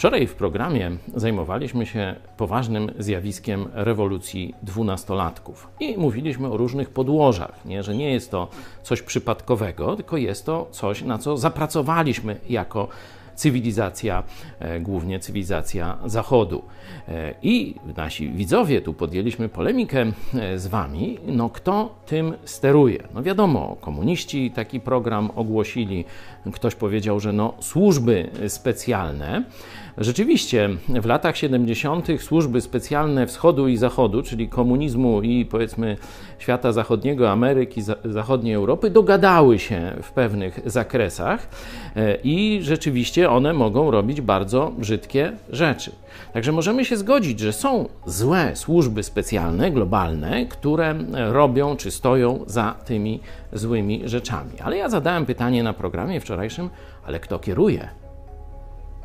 Wczoraj w programie zajmowaliśmy się poważnym zjawiskiem rewolucji dwunastolatków i mówiliśmy o różnych podłożach, nie? że nie jest to coś przypadkowego, tylko jest to coś, na co zapracowaliśmy jako cywilizacja, e, głównie cywilizacja Zachodu. E, I nasi widzowie, tu podjęliśmy polemikę e, z wami, no kto tym steruje? No wiadomo, komuniści taki program ogłosili, ktoś powiedział, że no służby specjalne. Rzeczywiście w latach 70. służby specjalne wschodu i zachodu, czyli komunizmu i powiedzmy świata zachodniego, Ameryki, zachodniej Europy, dogadały się w pewnych zakresach i rzeczywiście one mogą robić bardzo brzydkie rzeczy. Także możemy się zgodzić, że są złe służby specjalne, globalne, które robią czy stoją za tymi złymi rzeczami. Ale ja zadałem pytanie na programie wczorajszym, ale kto kieruje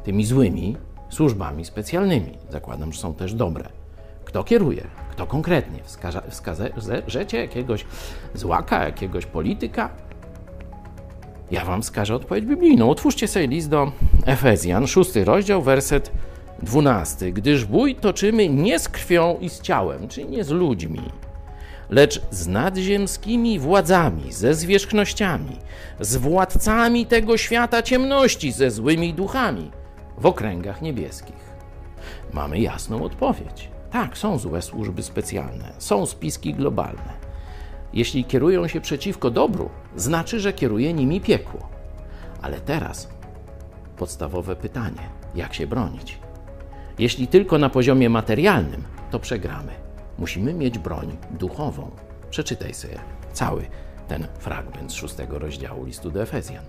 tymi złymi służbami specjalnymi? Zakładam, że są też dobre. Kto kieruje? Kto konkretnie? wskażecie jakiegoś złaka, jakiegoś polityka? Ja wam wskażę odpowiedź biblijną. Otwórzcie sobie list do Efezjan, szósty rozdział, werset dwunasty. Gdyż bój toczymy nie z krwią i z ciałem, czyli nie z ludźmi, lecz z nadziemskimi władzami, ze zwierzchnościami, z władcami tego świata ciemności, ze złymi duchami w okręgach niebieskich. Mamy jasną odpowiedź. Tak, są złe służby specjalne, są spiski globalne jeśli kierują się przeciwko dobru, znaczy, że kieruje nimi piekło. Ale teraz podstawowe pytanie: jak się bronić? Jeśli tylko na poziomie materialnym, to przegramy. Musimy mieć broń duchową. Przeczytaj sobie cały ten fragment z szóstego rozdziału listu do Efezjan.